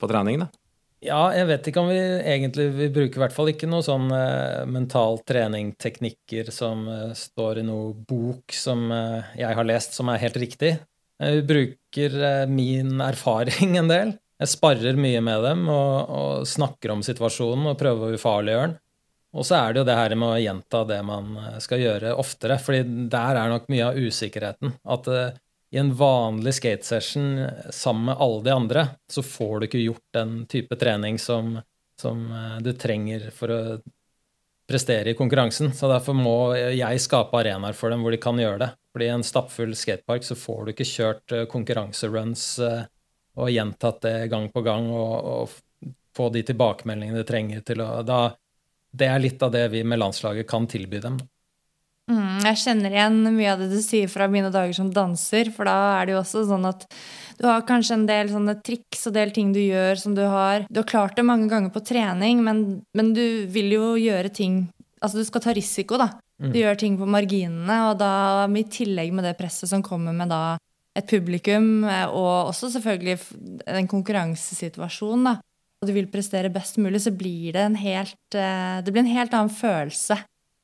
på trening? Da? Ja, jeg vet ikke om vi egentlig Vi bruker i hvert fall ikke noe sånn uh, mental trening-teknikker som uh, står i noe bok som uh, jeg har lest, som er helt riktig. vi bruker min erfaring en del. Jeg sparrer mye med dem og, og snakker om situasjonen og prøver å ufarliggjøre den. Og så er det jo det her med å gjenta det man skal gjøre oftere, fordi der er nok mye av usikkerheten. At i en vanlig skatesession sammen med alle de andre, så får du ikke gjort den type trening som, som eh, du trenger for å prestere i konkurransen. Så derfor må jeg skape arenaer for dem hvor de kan gjøre det. Fordi i en stappfull skatepark så får du ikke kjørt eh, konkurranseruns eh, og gjentatt det gang på gang og, og få de tilbakemeldingene du trenger til å da, det er litt av det vi med landslaget kan tilby dem. Mm, jeg kjenner igjen mye av det du sier fra mine dager som danser. For da er det jo også sånn at du har kanskje en del sånne triks og del ting du gjør som du har Du har klart det mange ganger på trening, men, men du vil jo gjøre ting Altså du skal ta risiko, da. Mm. Du gjør ting på marginene, og da i tillegg med det presset som kommer med da et publikum, og også selvfølgelig en konkurransesituasjon, da, og du vil prestere best mulig, så blir det en helt, eh, det blir en helt annen følelse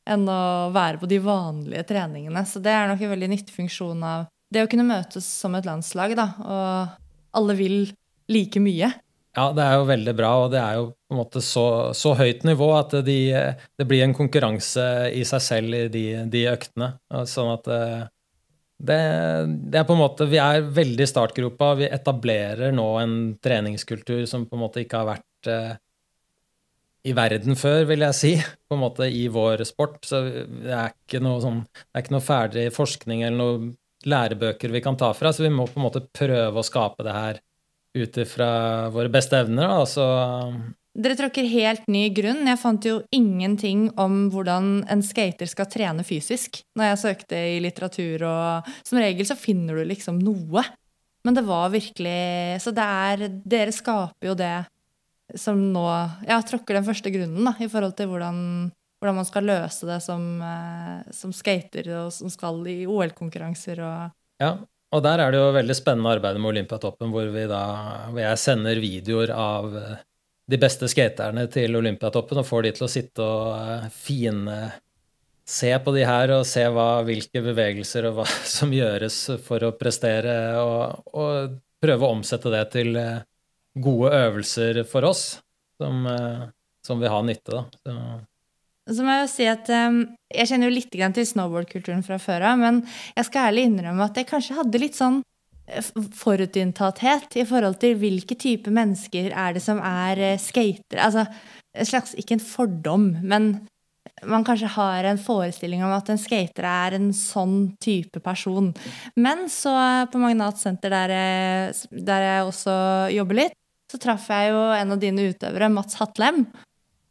enn å være på de vanlige treningene. Så det er nok en veldig nyttig funksjon av det å kunne møtes som et landslag, da. Og alle vil like mye. Ja, det er jo veldig bra, og det er jo på en måte så, så høyt nivå at de, det blir en konkurranse i seg selv i de, de øktene. Sånn at eh, det, det, er på en måte Vi er veldig i startgropa. Vi etablerer nå en treningskultur som på en måte ikke har vært eh, i verden før, vil jeg si, på en måte i vår sport. Så det er ikke noe, sånn, det er ikke noe ferdig forskning eller noen lærebøker vi kan ta fra, så vi må på en måte prøve å skape det her ut ifra våre beste evner. Altså. Dere tråkker helt ny grunn. Jeg fant jo ingenting om hvordan en skater skal trene fysisk når jeg søkte i litteratur, og som regel så finner du liksom noe. Men det var virkelig Så det er Dere skaper jo det som nå ja, tråkker den første grunnen da, i forhold til hvordan, hvordan man skal løse det som, eh, som skater og som skal i OL-konkurranser og Ja, og der er det jo veldig spennende arbeidet med Olympiatoppen, hvor, da, hvor jeg sender videoer av eh, de beste skaterne til Olympiatoppen og får de til å sitte og uh, fine Se på de her og se hva, hvilke bevegelser og hva som gjøres for å prestere, og, og prøve å omsette det til gode øvelser for oss som, uh, som vil ha nytte, da. Så. Så må jeg jo si at um, Jeg kjenner jo litt til snowboardkulturen fra før av, men jeg skal ærlig innrømme at jeg kanskje hadde litt sånn eh, forutinntatthet i forhold til hvilke type mennesker er det som er skater. Altså en slags Ikke en fordom, men man kanskje har en forestilling om at en skater er en sånn type person. Men så på Magnat senter, der der jeg også jobber litt, så traff jeg jo en av dine utøvere, Mats Hatlem.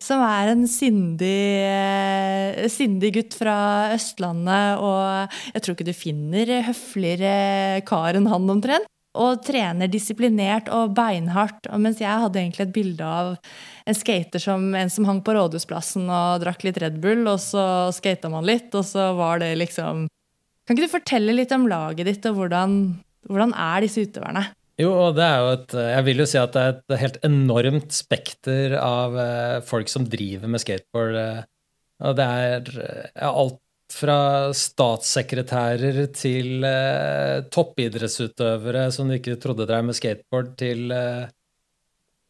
Som er en sindig, eh, sindig gutt fra Østlandet. Og jeg tror ikke du finner høfligere kar enn han omtrent. Og trener disiplinert og beinhardt. Og mens jeg hadde egentlig et bilde av en skater som en som hang på Rådhusplassen og drakk litt Red Bull, og så skata man litt, og så var det liksom Kan ikke du fortelle litt om laget ditt, og hvordan, hvordan er disse utøverne? Jo, og det er jo et Jeg vil jo si at det er et helt enormt spekter av eh, folk som driver med skateboard. Eh, og det er alt fra statssekretærer til eh, toppidrettsutøvere som du ikke trodde drev med skateboard, til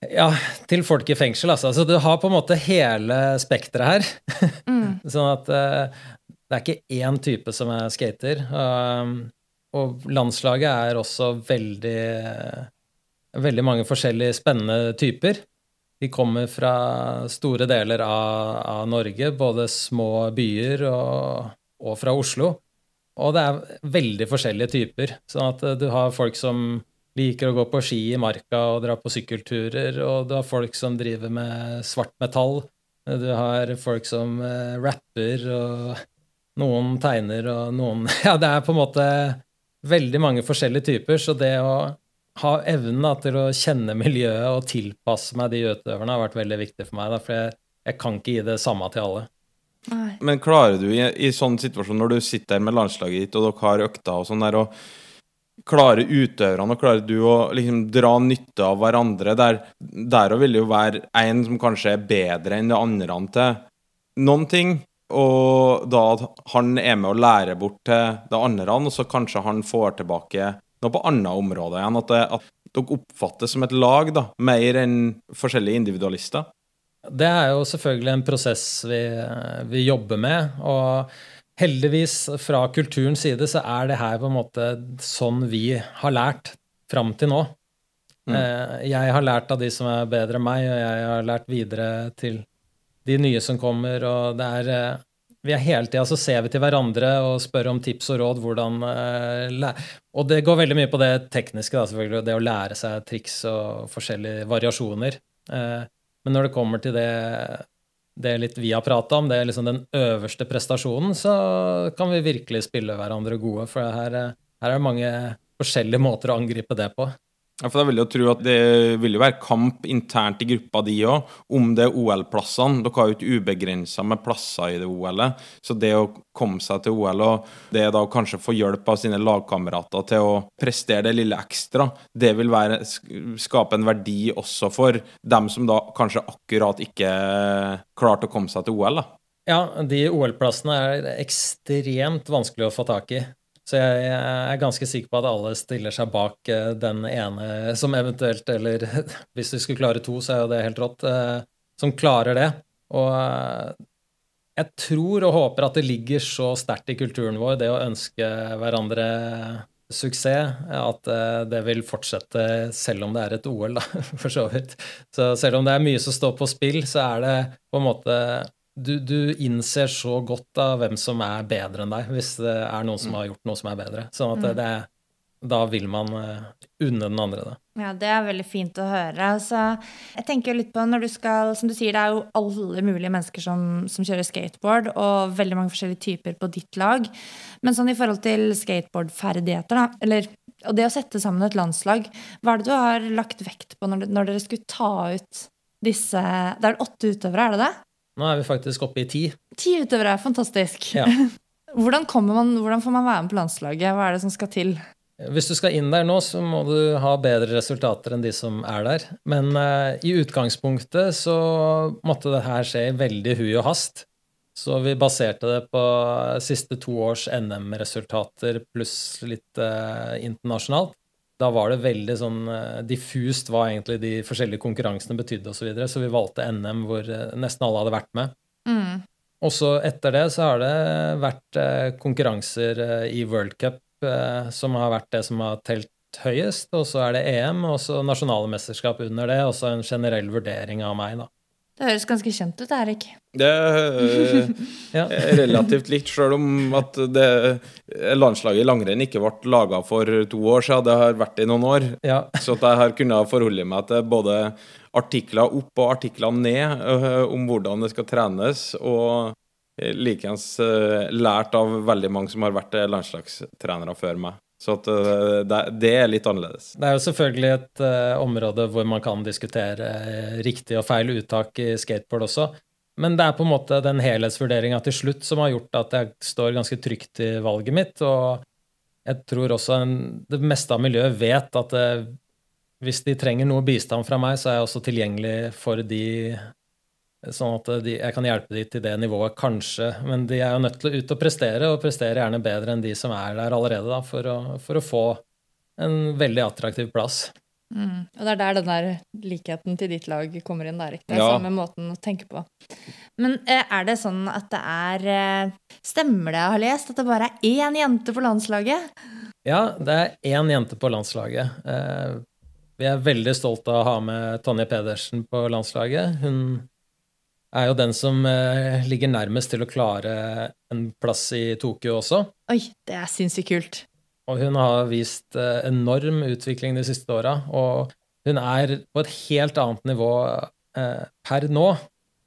ja, til folk i fengsel, altså. Så du har på en måte hele spekteret her. Mm. sånn at det er ikke én type som er skater. Um, og landslaget er også veldig Veldig mange forskjellige spennende typer. De kommer fra store deler av, av Norge, både små byer og, og, fra Oslo. Og det er veldig forskjellige typer. Sånn at du har folk som liker å gå på ski i marka og dra på sykkelturer, og du har folk som driver med svart metall. Du har folk som uh, rapper, og noen tegner, og noen Ja, det er på en måte veldig mange forskjellige typer, så det å ha evnen da, til å kjenne miljøet og tilpasse meg de utøverne har vært veldig viktig for meg. Da, for jeg, jeg, kan ikke gi det samme til alle. Nei. Men klarer du i, i sånn situasjon, når du sitter der med landslaget ditt, og dere har økter og sånn der, og klarer utøverne og klarer du å liksom dra nytte av hverandre? Der, der vil det jo være en som kanskje er bedre enn det andre til noen ting. Og da at han er med å lære bort til det andre, og så kanskje han får tilbake noe på andre områder igjen. At, det, at dere oppfattes som et lag, da, mer enn forskjellige individualister. Det er jo selvfølgelig en prosess vi, vi jobber med. og heldigvis, fra kulturens side, så er det her på en måte sånn vi har lært fram til nå. Mm. Eh, jeg har lært av de som er bedre enn meg, og jeg har lært videre til de nye som kommer, og det er eh, vi er hele tida så ser vi til hverandre og spør om tips og råd. hvordan uh, Og det går veldig mye på det tekniske, da, selvfølgelig, det å lære seg triks og forskjellige variasjoner. Uh, men når det kommer til det det litt vi har prata om, det er liksom den øverste prestasjonen, så kan vi virkelig spille hverandre gode. For her, her er det mange forskjellige måter å angripe det på. Ja, for da vil jeg tro at Det vil jo være kamp internt i gruppa di òg, om det er OL-plassene. Dere har jo ikke ubegrensa med plasser i det OL-et. Så det å komme seg til OL, og det da kanskje få hjelp av sine lagkamerater til å prestere det lille ekstra, det vil være, skape en verdi også for dem som da kanskje akkurat ikke klarte å komme seg til OL. da. Ja, de OL-plassene er ekstremt vanskelig å få tak i. Så jeg, er ganske sikker på at alle stiller seg bak eh, den ene som eventuelt, eller hvis vi skulle klare to, så er jo det helt rått, eh, som klarer det. Og eh, jeg tror og håper at det ligger så sterkt i kulturen vår, det å ønske hverandre suksess, at det vil fortsette selv om det er et OL, da, for så vidt. Så selv om det er mye som står på spill, så er det på en måte du, du, innser så godt da hvem som er bedre enn deg, hvis det er noen som mm. har gjort noe som er bedre. Sånn at det, det, da vil man uh, unne den andre det. Ja, det er veldig fint å høre. Altså, jeg tenker litt på når du skal Som du sier, det er jo alle mulige mennesker som, som kjører skateboard, og veldig mange forskjellige typer på ditt lag. Men sånn i forhold til skateboardferdigheter, da, eller og det å sette sammen et landslag, hva er det du har lagt vekt på når, når dere skulle ta ut disse Det er åtte utøvere, er det det? Nå er vi faktisk oppe i ti. Ti utøvere, fantastisk. Ja. Hvordan, man, hvordan, får man være med på landslaget? Hva er det som skal til? Hvis du skal inn der nå, så må du ha bedre resultater enn de som er der. Men eh, i utgangspunktet så måtte det her skje i veldig hui og hast. Så vi baserte det på siste to års NM-resultater pluss litt eh, internasjonalt da var det veldig sånn eh, diffust hva egentlig de forskjellige konkurransene betydde osv. Så, videre. så vi valgte NM hvor eh, nesten alle hadde vært med. Mm. Og så etter det så har det vært eh, konkurranser i World Cup som har vært det som har telt høyest. Og så er det EM, og så nasjonale mesterskap under det, og så en generell vurdering av meg, da. Det høres ganske kjent ut, Erik. Det er ja. relativt likt, sjøl om at det, landslaget i langrenn ikke ble laga for to år siden. Det har vært i noen år. Ja. Så at jeg har kunnet forholde meg til både artikler opp og artikler ned om hvordan det skal trenes, og likeens lært av veldig mange som har vært landslagstrenere før meg. Så at, uh, det, er litt annerledes. Det er jo selvfølgelig et uh, område hvor man kan diskutere uh, riktig og feil uttak i skateboard også. Men det er på en måte den helhetsvurderinga til slutt som har gjort at jeg står ganske trygt i valget mitt. Og jeg tror også en, det meste av miljøet vet at hvis de trenger noe bistand fra meg, så er jeg også tilgjengelig for de Sånn at de, jeg kan hjelpe dem til det nivået, kanskje. Men de er jo nødt til å ut og prestere, og prestere gjerne bedre enn de som er der allerede, da, for, å, for å få en veldig attraktiv plass. Mm. Og det er der den der likheten til ditt lag kommer inn. der, ikke? Det er ja. samme måten å tenke på. Men eh, er det sånn at det er eh, Stemmer det jeg har lest, at det bare er én jente på landslaget? Ja, det er én jente på landslaget. Eh, vi er veldig stolte av å ha med Tonje Pedersen på landslaget. Hun er jo den som eh, ligger nærmest til å klare en plass i Tokyo også. Oi, det er sinnssykt kult. Og hun har vist eh, enorm utvikling de siste åra. Og hun er på et helt annet nivå eh, per nå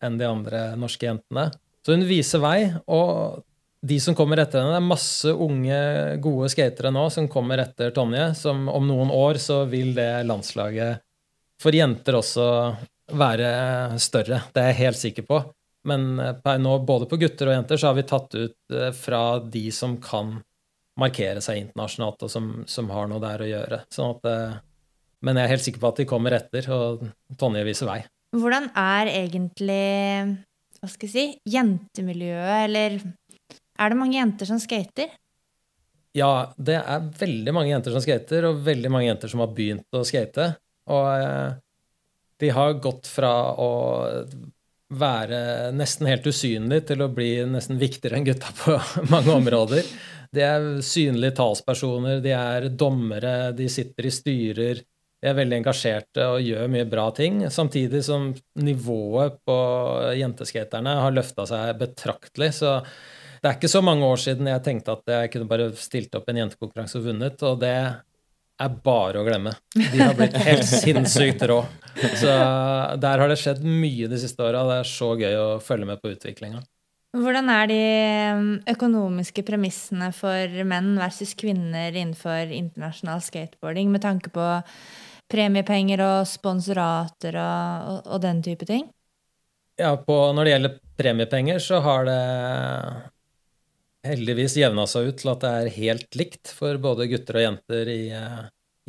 enn de andre norske jentene. Så hun viser vei, og de som kommer etter henne, det er masse unge, gode skatere nå som kommer etter Tonje, som om noen år så vil det landslaget for jenter også være større. Det er jeg helt sikker på. Men eh, nå, både på gutter og jenter, så har vi tatt ut eh, fra de som kan markere seg internasjonalt, og som, som har noe der å gjøre. Sånn at, eh, men jeg er helt sikker på at de kommer etter, og Tonje viser vei. Hvordan er egentlig hva skal jeg si, jentemiljøet, eller er det mange jenter som skater? Ja, det er veldig mange jenter som skater, og veldig mange jenter som har begynt å skate. Og de har gått fra å være nesten helt usynlig til å bli nesten viktigere enn gutta på mange områder. De er synlige talspersoner, de er dommere, de sitter i styrer. De er veldig engasjerte og gjør mye bra ting, samtidig som nivået på jenteskaterne har løfta seg betraktelig. Så det er ikke så mange år siden jeg tenkte at jeg kunne bare stilt opp en jentekonkurranse og vunnet, og det er bare å glemme. De har blitt helt sinnssykt rå. Så der har det skjedd mye de siste åra. Det er så gøy å følge med på utviklinga. Hvordan er de um, økonomiske premissene for menn versus kvinner innenfor internasjonal skateboarding med tanke på premiepenger og sponsorater og, og, og den type ting? Ja, på, når det gjelder premiepenger, så har det heldigvis jevna seg ut til at det er helt likt for både gutter og jenter i, eh,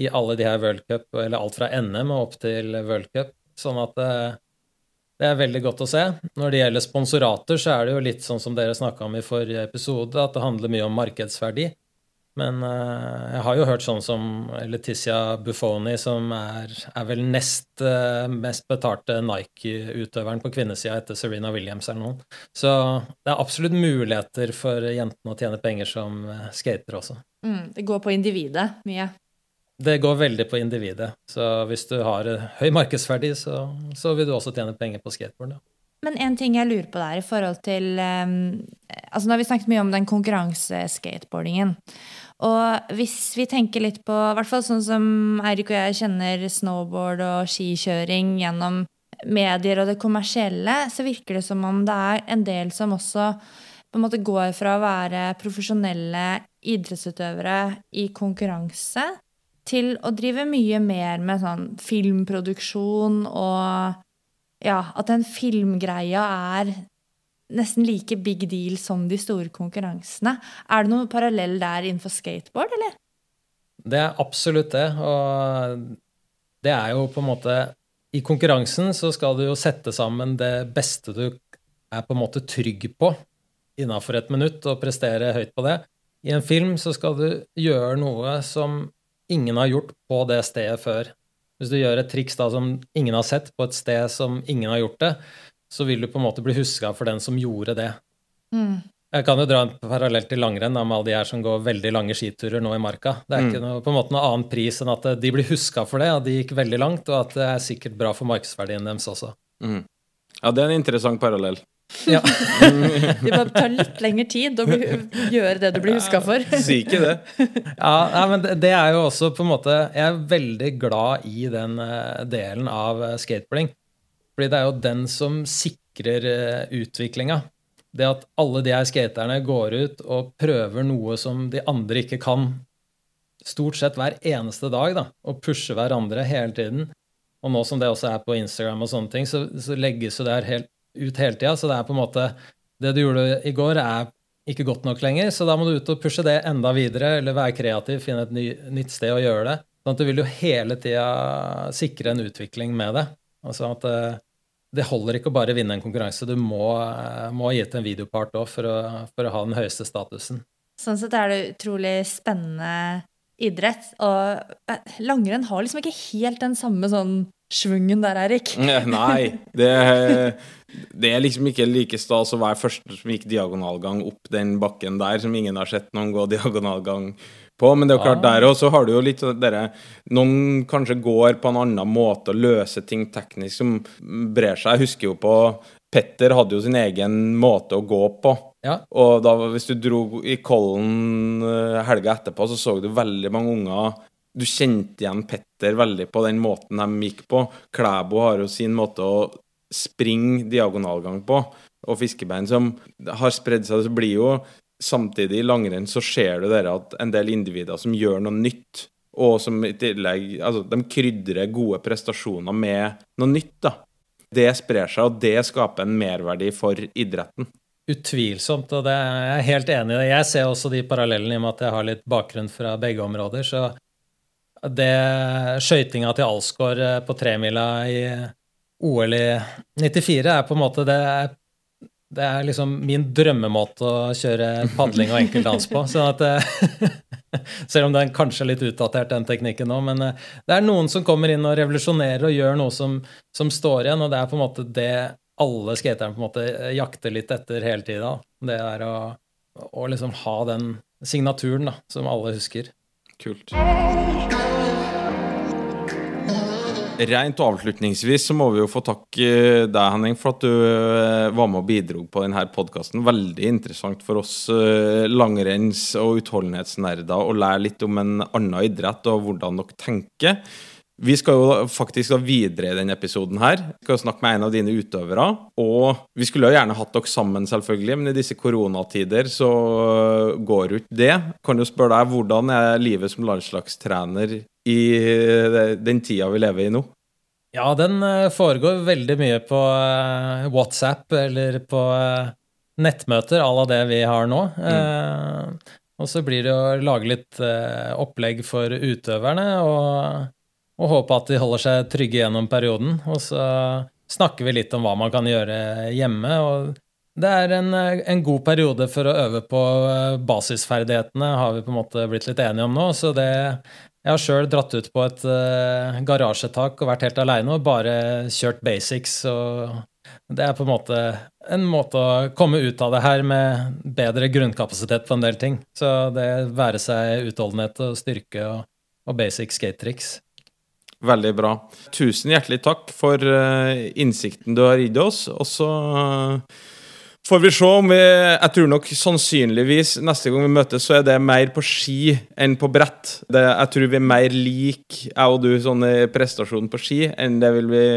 i alle de her World Cup, eller alt fra NM og opp til World Cup. Sånn at det, eh, det er veldig godt å se. Når det gjelder sponsorater, så er det jo litt sånn som dere snakka om i forrige episode, at det handler mye om markedsverdi. Men uh, jeg har jo hørt sånn som Letizia Buffoni, som er, er vel nest uh, mest betalte Nike-utøveren på kvinnesida etter Serena Williams eller noen. Så det er absolutt muligheter for jentene å tjene penger som uh, skater også. Mm, det går på individet mye? Det går veldig på individet. Så hvis du har høy markedsverdi, så, så vil du også tjene penger på skateboard. Ja. Men en ting jeg lurer på der i forhold til um, altså Nå har vi snakket mye om den konkurranseskateboardingen. Og hvis vi tenker litt på i hvert fall sånn som Eirik og jeg kjenner snowboard og skikjøring gjennom medier og det kommersielle, så virker det som om det er en del som også på en måte går fra å være profesjonelle idrettsutøvere i konkurranse til å drive mye mer med sånn filmproduksjon og ja, at den filmgreia er nesten like big deal som de store konkurransene. Er det noen parallell der innenfor skateboard, eller? Det er absolutt det. Og det er jo på en måte I konkurransen så skal du jo sette sammen det beste du er på en måte trygg på innafor et minutt, og prestere høyt på det. I en film så skal du gjøre noe som ingen har gjort på det stedet før. Hvis du gjør et triks da som ingen har sett, på et sted som ingen har gjort det, så vil du på en måte bli huska for den som gjorde det. Mm. Jeg kan jo dra en parallell til langrenn med alle de her som går veldig lange skiturer nå i marka. Det er mm. ikke noe, på en måte noe annen pris enn at de blir huska for det, at de gikk veldig langt, og at det er sikkert bra for markedsverdien deres også. Mm. Ja, det er en interessant parallell. Ja. det bare tar litt lengre tid å gjøre det du blir huska for. Si ikke det. ja, men det er jo også på en måte Jeg er veldig glad i den eh, delen av eh, skateboarding. Fordi det er jo den som sikrer uh, utviklinga. Det at alle de her skaterne går ut og prøver noe som de andre ikke kan, stort sett hver eneste dag, da, og pusher hverandre hele tiden. Og nå som det også er på Instagram, og sånne ting, så, så legges jo det her helt, ut hele tida. Så det er på en måte Det du gjorde i går, er ikke godt nok lenger, så da må du ut og pushe det enda videre, eller være kreativ, finne et ny, nytt sted å gjøre det. Sånn at du vil jo hele tida sikre en utvikling med det. Altså at uh, det holder ikke å bare vinne en konkurranse. Du må, uh, må gi til en videopart òg for, for, å ha den høyeste statusen. Sånn sett er det utrolig spennende idrett. Og uh, langrenn har liksom ikke helt den samme sånn svungen der, Erik. Nei. Det, det, er liksom ikke like stas å være første som gikk diagonalgang opp den bakken der, som ingen har sett noen gå diagonalgang på. Men det er jo klart, der òg så har du jo litt sånn dere Noen kanskje går på en annen måte og løser ting teknisk som brer seg. Jeg husker jo på Petter hadde jo sin egen måte å gå på. Ja. Og da, hvis du dro i Kollen eh, helga etterpå, så så du veldig mange unger Du kjente igjen Petter veldig på den måten de gikk på. Klæbo har jo sin måte å springe diagonalgang på. Og fiskebein som har spredd seg. Så blir jo samtidig i langrenn så ser du dere at en del individer som gjør noe nytt, og som i tillegg Altså, de krydrer gode prestasjoner med noe nytt, da. Det sprer seg, og det skaper en merverdi for idretten. Utvilsomt, og det er jeg helt enig i. det. Jeg ser også de parallellene i og med at jeg har litt bakgrunn fra begge områder. Så det skøytinga til Alsgaard eh, på tremila i OL i 94 er på en måte det det er liksom min drømmemåte å kjøre padling og enkeltdans på. sånn at eh, Selv om den kanskje er litt utdatert, den teknikken nå. Men eh, det er noen som kommer inn og revolusjonerer og gjør noe som, som står igjen, og det er på en måte det alle skaterne på en måte jakter litt etter hele tida. Det er å, å liksom ha den signaturen da, som alle husker. Kult. Rent avslutningsvis så må vi jo få takke deg, Henning, for at du eh, var med og bidro på denne podkasten. Veldig interessant for oss eh, langrenns- og utholdenhetsnerder å lære litt om en annen idrett og hvordan dere tenker. Vi skal jo faktisk da videre i denne episoden her. Vi skal snakke med en av dine utøvere. Og vi skulle jo gjerne hatt dere sammen, selvfølgelig, men i disse koronatider så går jo ikke det. Kan jo spørre deg, hvordan er livet som landslagstrener i den tida vi lever i nå? Ja, den eh, foregår veldig mye på eh, WhatsApp eller på eh, nettmøter à la det vi har nå. Mm. Og så blir det å lage litt opplegg for utøverne. og og håpe at de holder seg trygge gjennom perioden. Og så snakker vi litt om hva man kan gjøre hjemme. og det er en, en, god periode for å øve på eh, basisferdighetene, har vi på en måte blitt litt enige om nå. Så det Jeg har sjøl dratt ut på et uh, garasjetak og vært helt aleine og bare kjørt basics. og det er på en måte en måte å komme ut av det her med bedre grunnkapasitet på en del ting. Så det være seg utholdenhet og styrke og, og basic skate-triks. Veldig bra. Tusen hjertelig takk for uh, innsikten du har gitt oss. Og så uh, får vi se om vi Jeg tror nok sannsynligvis neste gang vi møtes, så er det mer på ski enn på brett. Det, jeg tror vi er mer lik, jeg og du, sånn i prestasjonen på ski enn det vil vi,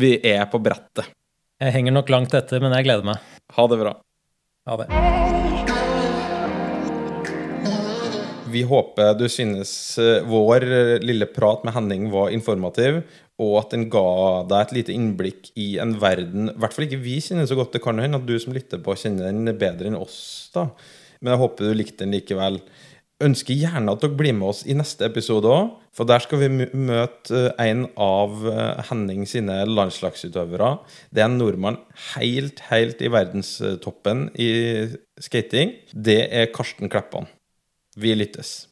vi er på brettet. Jeg henger nok langt etter, men jeg gleder meg. Ha det bra. Ha det. Vi håper du synes eh, vår eh, lille prat med Henning var informativ, og at den ga deg et lite innblikk i en verden I hvert fall ikke vi kjenner så godt. Det kan hende at du som lytter på, kjenner den bedre enn oss. da. Men jeg håper du likte den likevel. Ønsker gjerne at dere blir med oss i neste episode òg, for der skal vi møte eh, en av Henning sine landslagsutøvere. Det er en nordmann helt, helt i verdenstoppen i skating. Det er Karsten Kleppan. Vi lyttes.